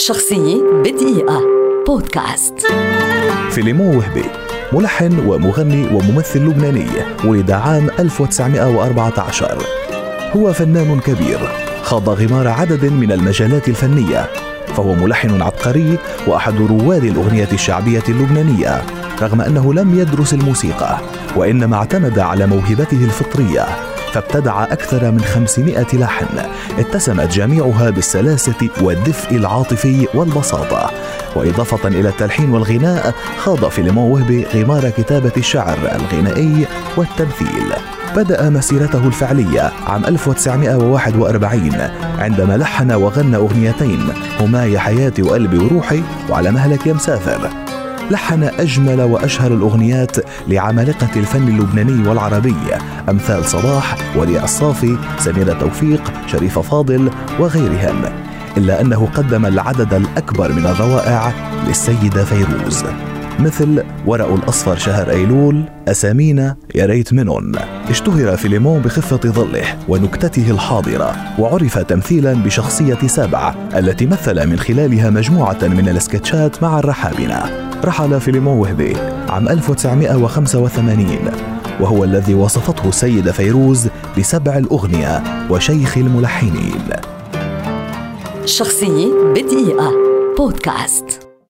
شخصية بدقيقة. بودكاست. فيليمون وهبي ملحن ومغني وممثل لبناني ولد عام 1914 هو فنان كبير خاض غمار عدد من المجالات الفنية فهو ملحن عبقري وأحد رواد الأغنية الشعبية اللبنانية رغم أنه لم يدرس الموسيقى وإنما اعتمد على موهبته الفطرية. فابتدع أكثر من 500 لحن اتسمت جميعها بالسلاسة والدفء العاطفي والبساطة. وإضافة إلى التلحين والغناء خاض فيليمون وهبي غمار كتابة الشعر الغنائي والتمثيل. بدأ مسيرته الفعلية عام 1941 عندما لحن وغنى أغنيتين هما يا حياتي وقلبي وروحي وعلى مهلك يا مسافر لحن أجمل وأشهر الأغنيات لعمالقة الفن اللبناني والعربي. أمثال صباح وديع الصافي سميرة توفيق شريف فاضل وغيرهم. إلا أنه قدم العدد الأكبر من الروائع للسيدة فيروز. مثل ورقه الأصفر شهر أيلول أسامينا يا ريت منن. اشتهر فيليمون بخفة ظله ونكتته الحاضرة وعرف تمثيلا بشخصية سبع التي مثل من خلالها مجموعة من السكتشات مع الرحابنة. رحل فيليمون وهبي عام 1985 وهو الذي وصفته السيدة فيروز بسبع الأغنية وشيخ الملحنين. شخصية بدقيقة. بودكاست.